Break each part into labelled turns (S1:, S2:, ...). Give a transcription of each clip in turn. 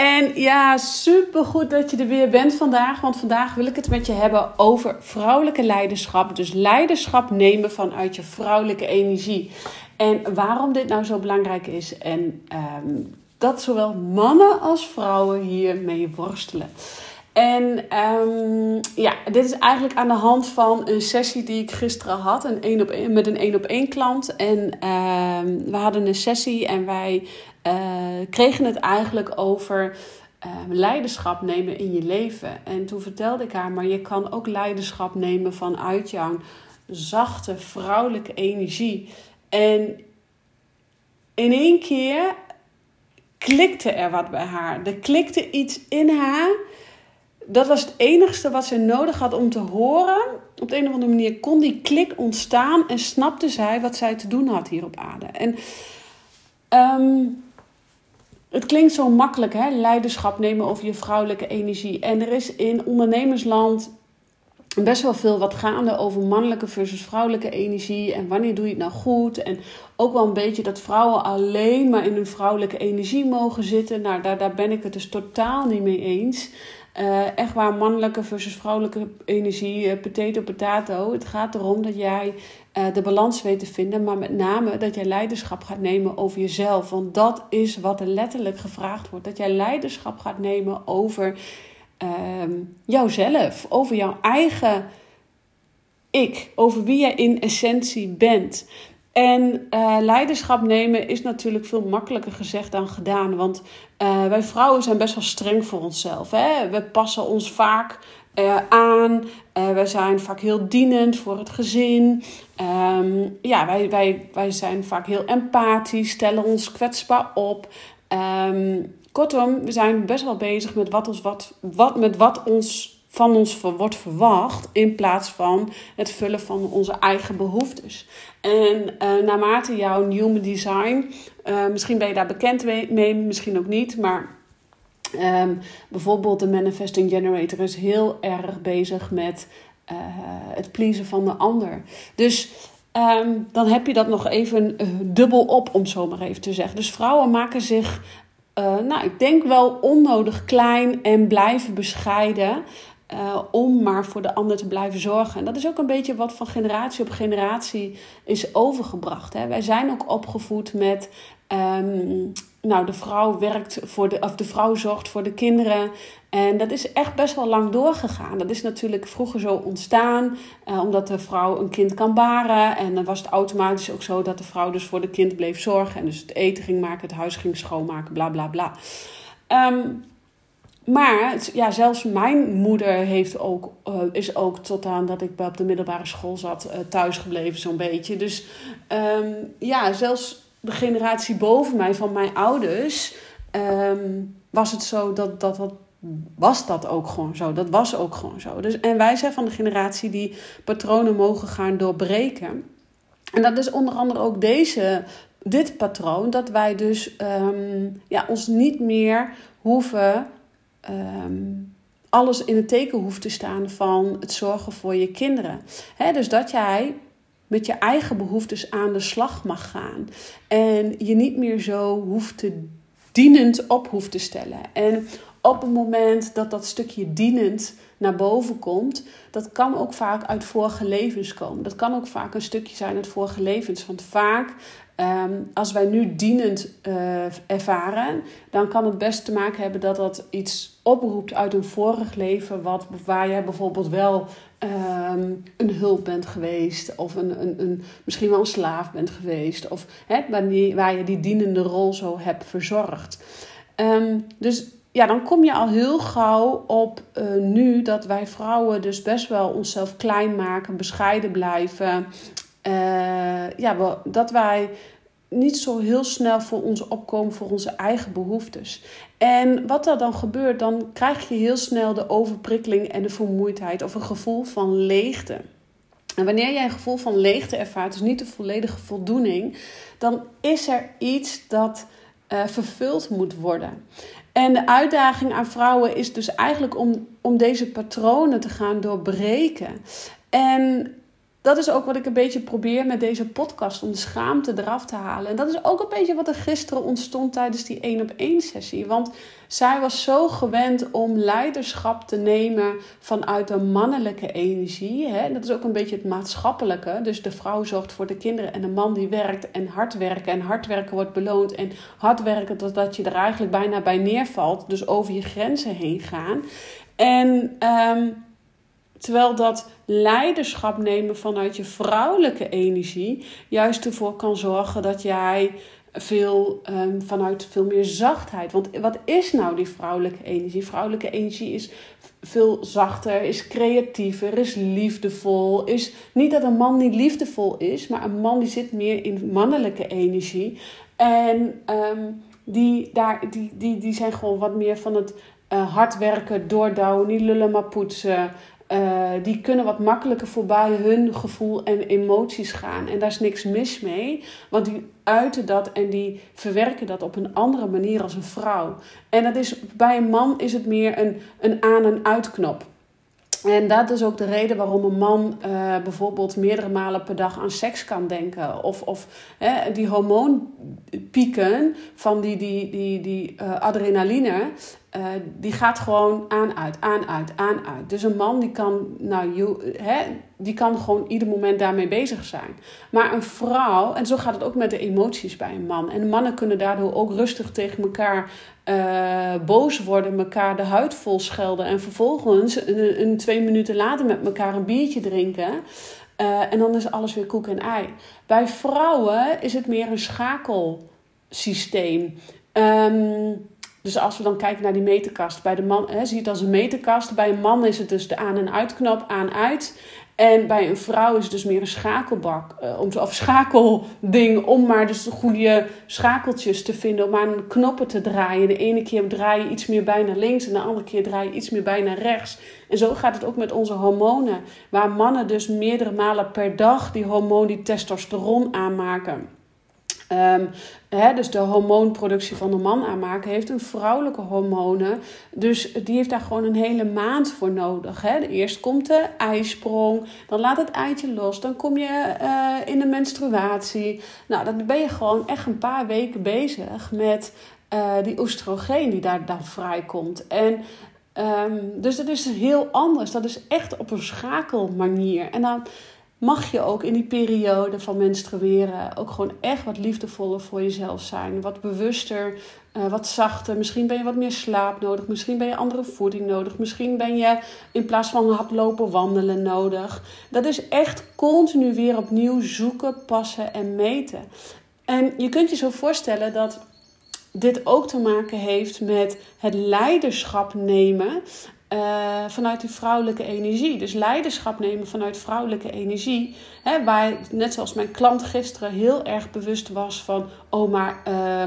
S1: En ja, super goed dat je er weer bent vandaag. Want vandaag wil ik het met je hebben over vrouwelijke leiderschap. Dus leiderschap nemen vanuit je vrouwelijke energie. En waarom dit nou zo belangrijk is. En ehm, dat zowel mannen als vrouwen hiermee worstelen. En um, ja, dit is eigenlijk aan de hand van een sessie die ik gisteren had een een op een, met een één op één klant. En um, we hadden een sessie en wij kregen het eigenlijk over uh, leiderschap nemen in je leven. En toen vertelde ik haar, maar je kan ook leiderschap nemen vanuit jouw zachte vrouwelijke energie. En in één keer klikte er wat bij haar. Er klikte iets in haar dat was het enigste wat ze nodig had om te horen. Op de een of andere manier kon die klik ontstaan en snapte zij wat zij te doen had hier op aarde. En um, het klinkt zo makkelijk, hè? leiderschap nemen over je vrouwelijke energie. En er is in ondernemersland best wel veel wat gaande over mannelijke versus vrouwelijke energie. En wanneer doe je het nou goed? En ook wel een beetje dat vrouwen alleen maar in hun vrouwelijke energie mogen zitten. Nou, daar, daar ben ik het dus totaal niet mee eens. Uh, echt waar mannelijke versus vrouwelijke energie, uh, potato potato. Het gaat erom dat jij uh, de balans weet te vinden, maar met name dat jij leiderschap gaat nemen over jezelf. Want dat is wat er letterlijk gevraagd wordt. Dat jij leiderschap gaat nemen over ehm, jouzelf, over jouw eigen ik, over wie jij in essentie bent. En uh, leiderschap nemen is natuurlijk veel makkelijker gezegd dan gedaan. Want uh, wij vrouwen zijn best wel streng voor onszelf. Hè? We passen ons vaak uh, aan. we zijn vaak heel dienend voor het gezin. Um, ja, wij, wij, wij zijn vaak heel empathisch, stellen ons kwetsbaar op. Um, kortom, we zijn best wel bezig met wat, ons, wat, wat, met wat ons van ons wordt verwacht, in plaats van het vullen van onze eigen behoeftes. En uh, naarmate jouw Human Design, uh, misschien ben je daar bekend mee, misschien ook niet, maar um, bijvoorbeeld de Manifesting Generator is heel erg bezig met uh, het pleasen van de ander. Dus um, dan heb je dat nog even dubbel op, om zo maar even te zeggen. Dus vrouwen maken zich nou, ik denk wel onnodig klein en blijven bescheiden. Uh, om maar voor de ander te blijven zorgen. En dat is ook een beetje wat van generatie op generatie is overgebracht. Hè. Wij zijn ook opgevoed met. Um, nou, de vrouw werkt voor de, of de vrouw zorgt voor de kinderen. En dat is echt best wel lang doorgegaan. Dat is natuurlijk vroeger zo ontstaan, uh, omdat de vrouw een kind kan baren. En dan was het automatisch ook zo dat de vrouw dus voor de kind bleef zorgen. En dus het eten ging maken, het huis ging schoonmaken, bla bla bla. Um, maar ja, zelfs mijn moeder heeft ook, uh, is ook tot aan dat ik op de middelbare school zat uh, thuis gebleven, zo'n beetje. Dus um, ja, zelfs de generatie boven mij van mijn ouders um, was het zo dat, dat. Was dat ook gewoon zo? Dat was ook gewoon zo. Dus, en wij zijn van de generatie die patronen mogen gaan doorbreken. En dat is onder andere ook deze, dit patroon, dat wij dus um, ja, ons niet meer hoeven um, alles in het teken hoeft te staan van het zorgen voor je kinderen. Dus dat jij met je eigen behoeftes aan de slag mag gaan. En je niet meer zo hoeft te dienend op hoeft te stellen. En op het moment dat dat stukje dienend naar boven komt, dat kan ook vaak uit vorige levens komen. Dat kan ook vaak een stukje zijn uit vorige levens. Want vaak Ehm, als wij nu dienend uh, ervaren, dan kan het best te maken hebben dat dat iets oproept uit een vorig leven, wat, waar jij bijvoorbeeld wel um, een hulp bent geweest, of een, een, een, misschien wel een slaaf bent geweest, of hè, waar, waar je die dienende rol zo hebt verzorgd. Um, dus ja, dan kom je al heel gauw op uh, nu dat wij vrouwen dus best wel onszelf klein maken, bescheiden blijven. Uh, ja, dat wij niet zo heel snel voor ons opkomen voor onze eigen behoeftes. En wat er dan gebeurt, dan krijg je heel snel de overprikkeling en de vermoeidheid of een gevoel van leegte. En wanneer jij een gevoel van leegte ervaart, dus niet de volledige voldoening, dan is er iets dat uh, vervuld moet worden. En de uitdaging aan vrouwen is dus eigenlijk om, om deze patronen te gaan doorbreken. En dat is ook wat ik een beetje probeer met deze podcast, om de schaamte eraf te halen. En dat is ook een beetje wat er gisteren ontstond tijdens die één op één sessie. Want zij was zo gewend om leiderschap te nemen vanuit de mannelijke energie. Hè? Dat is ook een beetje het maatschappelijke. Dus de vrouw zorgt voor de kinderen en de man die werkt en hard werken. En hard werken wordt beloond. En hard werken totdat je er eigenlijk bijna bij neervalt. Dus over je grenzen heen gaan. En... Um, Terwijl dat leiderschap nemen vanuit je vrouwelijke energie juist ervoor kan zorgen dat jij veel um, vanuit veel meer zachtheid. Want wat is nou die vrouwelijke energie? Vrouwelijke energie is veel zachter, is creatiever, is liefdevol. Is niet dat een man niet liefdevol is, maar een man die zit meer in mannelijke energie. En um, die, daar, die, die, die zijn gewoon wat meer van het uh, hard werken, doordouwen, niet lullen maar poetsen. Uh, die kunnen wat makkelijker voorbij hun gevoel en emoties gaan. En daar is niks mis mee, want die uiten dat en die verwerken dat op een andere manier als een vrouw. En dat is, bij een man is het meer een, een aan- en uitknop. En dat is ook de reden waarom een man uh, bijvoorbeeld meerdere malen per dag aan seks kan denken. Of, of hè, die hormoonpieken van die, die, die, die uh, adrenaline, uh, die gaat gewoon aan, uit, aan, uit, aan, uit. Dus een man die kan, nou, hè, die kan gewoon ieder moment daarmee bezig zijn. Maar een vrouw, en zo gaat het ook met de emoties bij een man. En mannen kunnen daardoor ook rustig tegen elkaar uh, boos worden, elkaar de huid vol schelden. En vervolgens een, twee minuten later met elkaar een biertje drinken. Uh, en dan is alles weer koek en ei. Bij vrouwen is het meer een schakelsysteem. Um, dus als we dan kijken naar die meterkast, bij de man, hè, zie het als een meterkast. Bij een man is het dus de aan- en uitknop, aan-uit. En bij een vrouw is het dus meer een schakelbak, uh, of schakelding, om maar dus de goede schakeltjes te vinden, om aan knoppen te draaien. De ene keer draai je iets meer bij naar links en de andere keer draai je iets meer bij naar rechts. En zo gaat het ook met onze hormonen, waar mannen dus meerdere malen per dag die hormoon, die testosteron aanmaken. Hè, dus de hormoonproductie van de man aanmaken heeft een vrouwelijke hormonen. Dus die heeft daar gewoon een hele maand voor nodig. Hè. Eerst komt de ijsprong, dan laat het eitje los, dan kom je uh, in de menstruatie. Nou, dan ben je gewoon echt een paar weken bezig met uh, die oestrogeen die daar dan vrijkomt. En um, dus dat is heel anders. Dat is echt op een schakelmanier. En dan mag je ook in die periode van menstrueren ook gewoon echt wat liefdevoller voor jezelf zijn. Wat bewuster, uh, wat zachter. Misschien ben je wat meer slaap nodig. Misschien ben je andere voeding nodig. Misschien ben je in plaats van hardlopen wandelen nodig. Dat is echt continu weer opnieuw zoeken, passen en meten. En je kunt je zo voorstellen dat dit ook te maken heeft met het leiderschap nemen uh, vanuit die vrouwelijke energie. Dus leiderschap nemen vanuit vrouwelijke energie. Hè, waar, net zoals mijn klant gisteren heel erg bewust was van: oh, maar uh,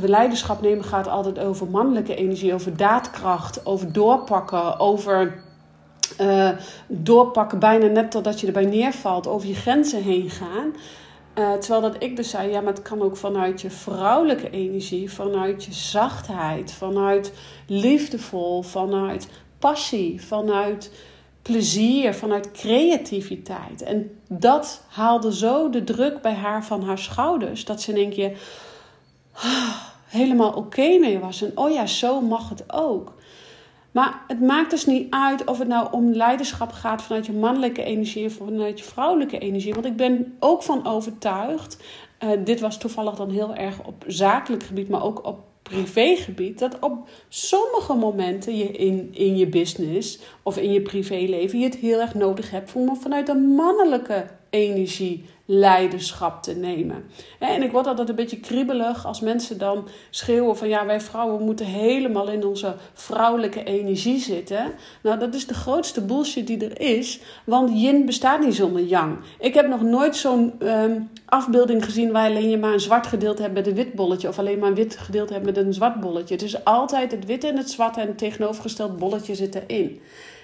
S1: leiderschap nemen gaat altijd over mannelijke energie, over daadkracht, over doorpakken, over. Uh, doorpakken bijna net totdat je erbij neervalt, over je grenzen heen gaan. Uh, terwijl dat ik dus zei, ja, maar het kan ook vanuit je vrouwelijke energie, vanuit je zachtheid, vanuit liefdevol, vanuit passie, vanuit plezier, vanuit creativiteit. En dat haalde zo de druk bij haar van haar schouders, dat ze één keer ah, helemaal oké mee was. En oh ja, zo mag het ook. Maar het maakt dus niet uit of het nou om leiderschap gaat vanuit je mannelijke energie of vanuit je vrouwelijke energie. Want ik ben ook van overtuigd dit was toevallig dan heel erg op zakelijk gebied, maar ook op privégebied, dat op sommige momenten je in, in je business of in je privéleven je het heel erg nodig hebt om vanuit een mannelijke energie leiderschap te nemen. En ik word altijd een beetje kriebelig als mensen dan schreeuwen van ja, wij vrouwen moeten helemaal in onze vrouwelijke energie zitten. Nou, dat is de grootste bullshit die er is, want yin bestaat niet zonder yang. Ik heb nog nooit zo'n ehm, afbeelding gezien waar alleen je maar een zwart gedeelte hebt met een wit bolletje of alleen maar een wit gedeelte hebt met een zwart bolletje. Het is altijd het witte en het zwarte en het tegenovergesteld bolletje zit erin.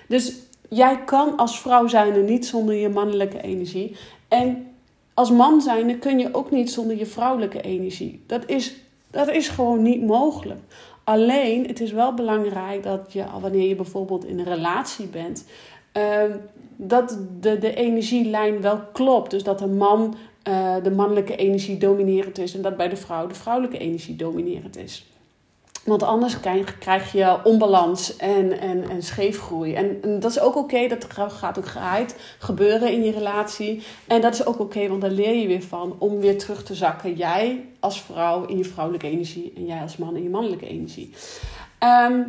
S1: Dus jij kan als vrouw zijn niet zonder je mannelijke energie. En als man zijnde kun je ook niet zonder je vrouwelijke energie. Dat is, dat is gewoon niet mogelijk. Alleen, het is wel belangrijk dat je, wanneer je bijvoorbeeld in een relatie bent, uh, dat de, de energielijn wel klopt. Dus dat de man uh, de mannelijke energie dominerend is en dat bij de vrouw de vrouwelijke energie dominerend is. Want anders krijg je onbalans en, en, en scheefgroei. En, dat is ook oké, dat gaat ook geheid gebeuren in je relatie. En dat is ook oké, want daar leer je weer van om weer terug te zakken. Jij als vrouw in je vrouwelijke energie en jij als man in je mannelijke energie. Ehm,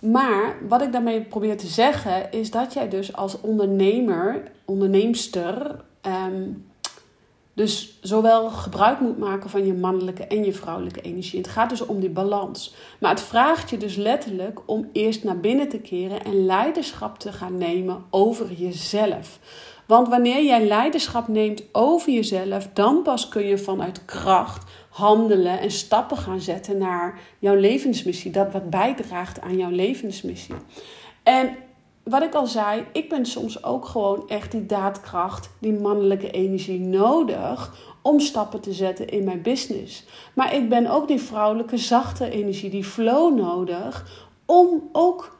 S1: maar wat ik daarmee probeer te zeggen is dat jij dus als ondernemer, onderneemster, ehm, dus zowel gebruik moet maken van je mannelijke en je vrouwelijke energie. Het gaat dus om die balans. Maar het vraagt je dus letterlijk om eerst naar binnen te keren en leiderschap te gaan nemen over jezelf. Want wanneer jij leiderschap neemt over jezelf, dan pas kun je vanuit kracht handelen en stappen gaan zetten naar jouw levensmissie. Dat wat bijdraagt aan jouw levensmissie. En wat ik al zei, ik ben soms ook gewoon echt die daadkracht, die mannelijke energie nodig om stappen te zetten in mijn business. Maar ik ben ook die vrouwelijke zachte energie, die flow nodig om ook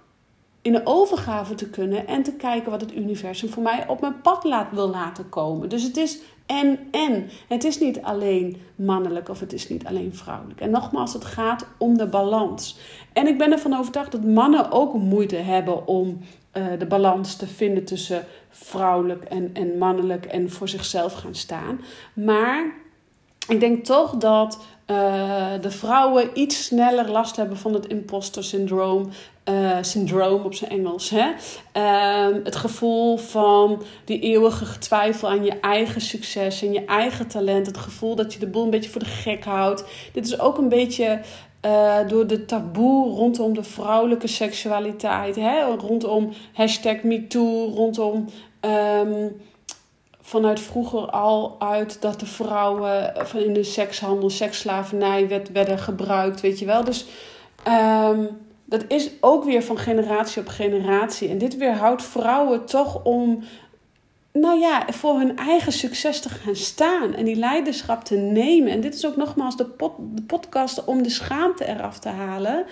S1: in de overgave te kunnen en te kijken wat het universum voor mij op mijn pad laat, wil laten komen. Dus het is en en. Het is niet alleen mannelijk of het is niet alleen vrouwelijk. En nogmaals, het gaat om de balans. En ik ben ervan overtuigd dat mannen ook moeite hebben om de balans te vinden tussen vrouwelijk en, en mannelijk en voor zichzelf gaan staan. Maar ik denk toch dat uh, de vrouwen iets sneller last hebben van het imposter syndroom. Uh, syndroom op zijn Engels. Hè? Uh, het gevoel van die eeuwige getwijfel aan je eigen succes en je eigen talent. Het gevoel dat je de boel een beetje voor de gek houdt. Dit is ook een beetje uh, door de taboe rondom de vrouwelijke seksualiteit. Hè? Rondom hashtag MeToo, rondom um, vanuit vroeger al uit dat de vrouwen van in de sekshandel, seksslavernij werd, werden gebruikt, weet je wel. Dus um, dat is ook weer van generatie op generatie. En dit weerhoudt vrouwen toch om nou ja, voor hun eigen succes te gaan staan en die leiderschap te nemen. En dit is ook nogmaals de, podcast om de schaamte eraf te halen.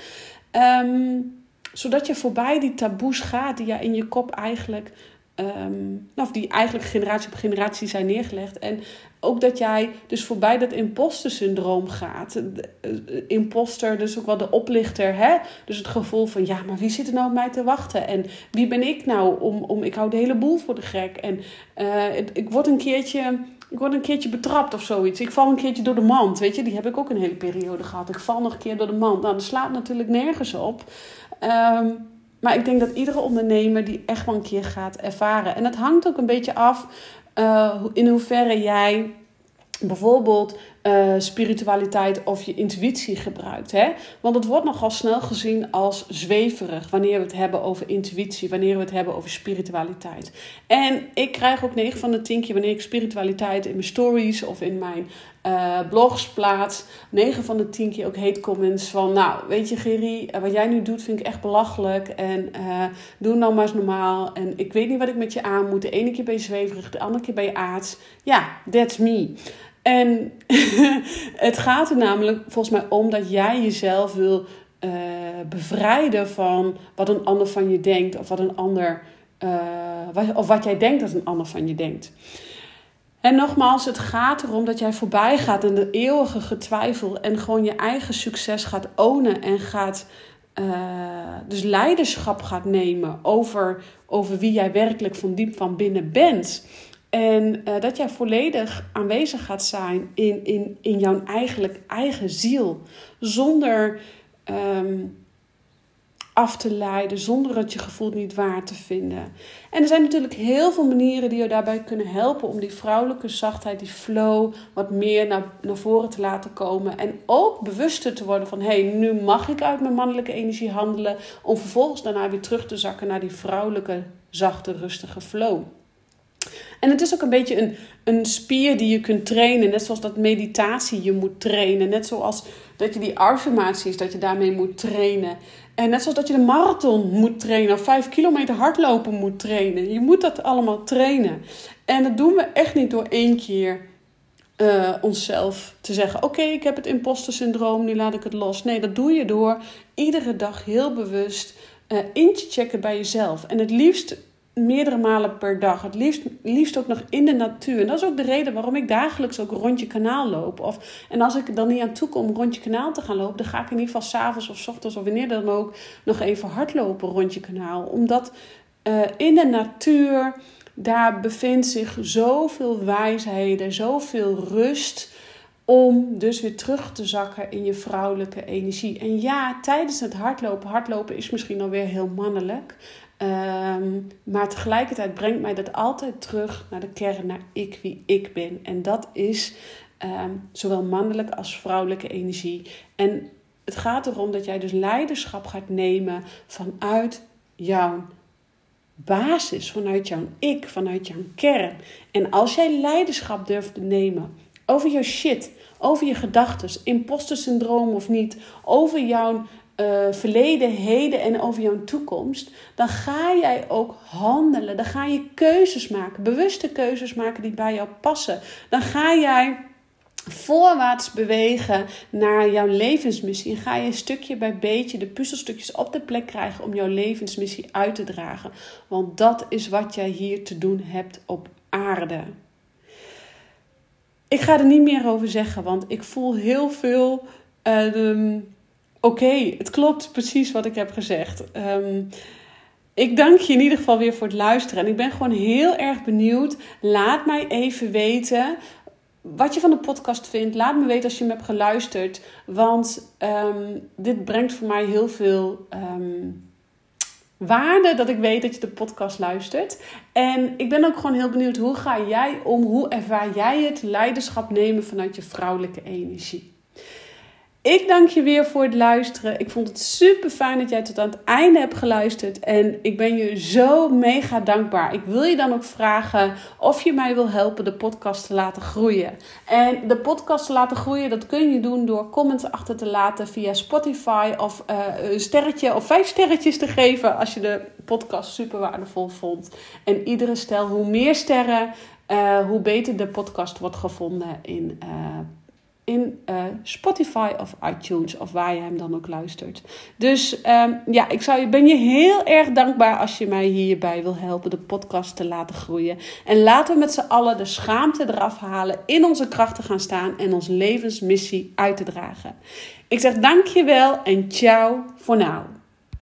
S1: Um, zodat je voorbij die taboes gaat die je in je kop eigenlijk Um, of die eigenlijk generatie op generatie zijn neergelegd. En ook dat jij dus voorbij dat imposter syndroom gaat. Eh, imposter, dus ook wel de oplichter. Hè? Dus het gevoel van, ja, maar wie zit er nou op mij te wachten? En wie ben ik nou? Om, om, ik hou de hele boel voor de gek. En uh, ik word een keertje... Ik word een keertje betrapt of zoiets. Ik val een keertje door de mand. Weet je, die heb ik ook een hele periode gehad. Ik val nog een keer door de mand. Nou, dat slaat natuurlijk nergens op. Um, maar ik denk dat iedere ondernemer die echt wel een keer gaat ervaren. En het hangt ook een beetje af uh, in hoeverre jij bijvoorbeeld uh, spiritualiteit of je intuïtie gebruikt. Hè? Want het wordt nogal snel gezien als zweverig wanneer we het hebben over intuïtie, wanneer we het hebben over spiritualiteit. En ik krijg ook 9 van de 10 keer wanneer ik spiritualiteit in mijn stories of in mijn uh, blogs plaats, 9 van de 10 keer ook hate comments van, nou, weet je Gerry, wat jij nu doet vind ik echt belachelijk en doe nou maar eens normaal en ik weet niet wat ik met je aan moet. De ene keer ben je zweverig, de andere keer ben je aards. Ja, that's me. En het gaat er namelijk volgens mij om dat jij jezelf wil uh, bevrijden van wat een ander van je denkt of wat een ander, uh, of wat jij denkt dat een ander van je denkt. En nogmaals, het gaat erom dat jij voorbij gaat aan de eeuwige getwijfel en gewoon je eigen succes gaat ownen en gaat uh, dus leiderschap gaat nemen over, over wie jij werkelijk van diep van binnen bent. En uh, dat jij volledig aanwezig gaat zijn in, in, in jouw eigenlijk eigen ziel. Zonder um, af te leiden, zonder het je gevoel niet waar te vinden. En er zijn natuurlijk heel veel manieren die je daarbij kunnen helpen om die vrouwelijke zachtheid, die flow, wat meer naar, naar voren te laten komen. En ook bewuster te worden van: hé, hey, nu mag ik uit mijn mannelijke energie handelen. Om vervolgens daarna weer terug te zakken naar die vrouwelijke, zachte, rustige flow. En het is ook een beetje een, een spier die je kunt trainen. Net zoals dat meditatie je moet trainen. Net zoals dat je die affirmaties, dat je daarmee moet trainen. En net zoals dat je de marathon moet trainen of vijf kilometer hardlopen moet trainen. Je moet dat allemaal trainen. En dat doen we echt niet door één keer uh, onszelf te zeggen: Oké, ik heb het imposter syndroom, nu laat ik het los. Nee, dat doe je door iedere dag heel bewust uh, in te checken bij jezelf. En het liefst meerdere malen per dag. Het liefst, liefst ook nog in de natuur. En dat is ook de reden waarom ik dagelijks ook rond je kanaal loop. Of, en als ik er dan niet aan toe kom rond je kanaal te gaan lopen, dan ga ik in ieder geval s'avonds of s ochtends of wanneer dan ook nog even hardlopen rond je kanaal. Omdat uh, in de natuur, daar bevindt zich zoveel wijsheden, zoveel rust om dus weer terug te zakken in je vrouwelijke energie. En ja, tijdens het hardlopen, hardlopen is misschien alweer heel mannelijk. Ehm, maar tegelijkertijd brengt mij dat altijd terug naar de kern, naar ik wie ik ben. En dat is ehm, zowel mannelijke als vrouwelijke energie. En het gaat erom dat jij dus leiderschap gaat nemen vanuit jouw basis, vanuit jouw ik, vanuit jouw kern. En als jij leiderschap durft te nemen over jouw shit, over je gedachten, imposter syndroom of niet, over jouw uh, verleden, heden en over jouw toekomst, dan ga jij ook handelen. Dan ga je keuzes maken, bewuste keuzes maken die bij jou passen. Dan ga jij voorwaarts bewegen naar jouw levensmissie. En ga je stukje bij beetje de puzzelstukjes op de plek krijgen om jouw levensmissie uit te dragen. Want dat is wat jij hier te doen hebt op aarde. Ik ga er niet meer over zeggen, want ik voel heel veel. Uh, Oké, het klopt precies wat ik heb gezegd. Ehm, ik dank je in ieder geval weer voor het luisteren. En ik ben gewoon heel erg benieuwd. Laat mij even weten wat je van de podcast vindt. Laat me weten als je hem hebt geluisterd. Want ehm, dit brengt voor mij heel veel ehm, waarde dat ik weet dat je de podcast luistert. En ik ben ook gewoon heel benieuwd hoe ga jij om? Hoe ervaar jij het leiderschap nemen vanuit je vrouwelijke energie? Ik dank je weer voor het luisteren. Ik vond het super fijn dat jij tot aan het einde hebt geluisterd. En ik ben je zo mega dankbaar. Ik wil je dan ook vragen of je mij wil helpen de podcast te laten groeien. En de podcast te laten groeien, dat kun je doen door comments achter te laten via Spotify. Of uh, een sterretje of vijf sterretjes te geven als je de podcast super waardevol vond. En iedere stel, hoe meer sterren, uh, hoe beter de podcast wordt gevonden in uh, in uh, Spotify of iTunes of waar je hem dan ook luistert. Dus um, ja, ik zou je, ben je heel erg dankbaar als je mij hierbij wil helpen de podcast te laten groeien. En laten we met z'n allen de schaamte eraf halen, in onze krachten gaan staan en onze levensmissie uit te dragen. Ik zeg dankjewel en ciao voor nu.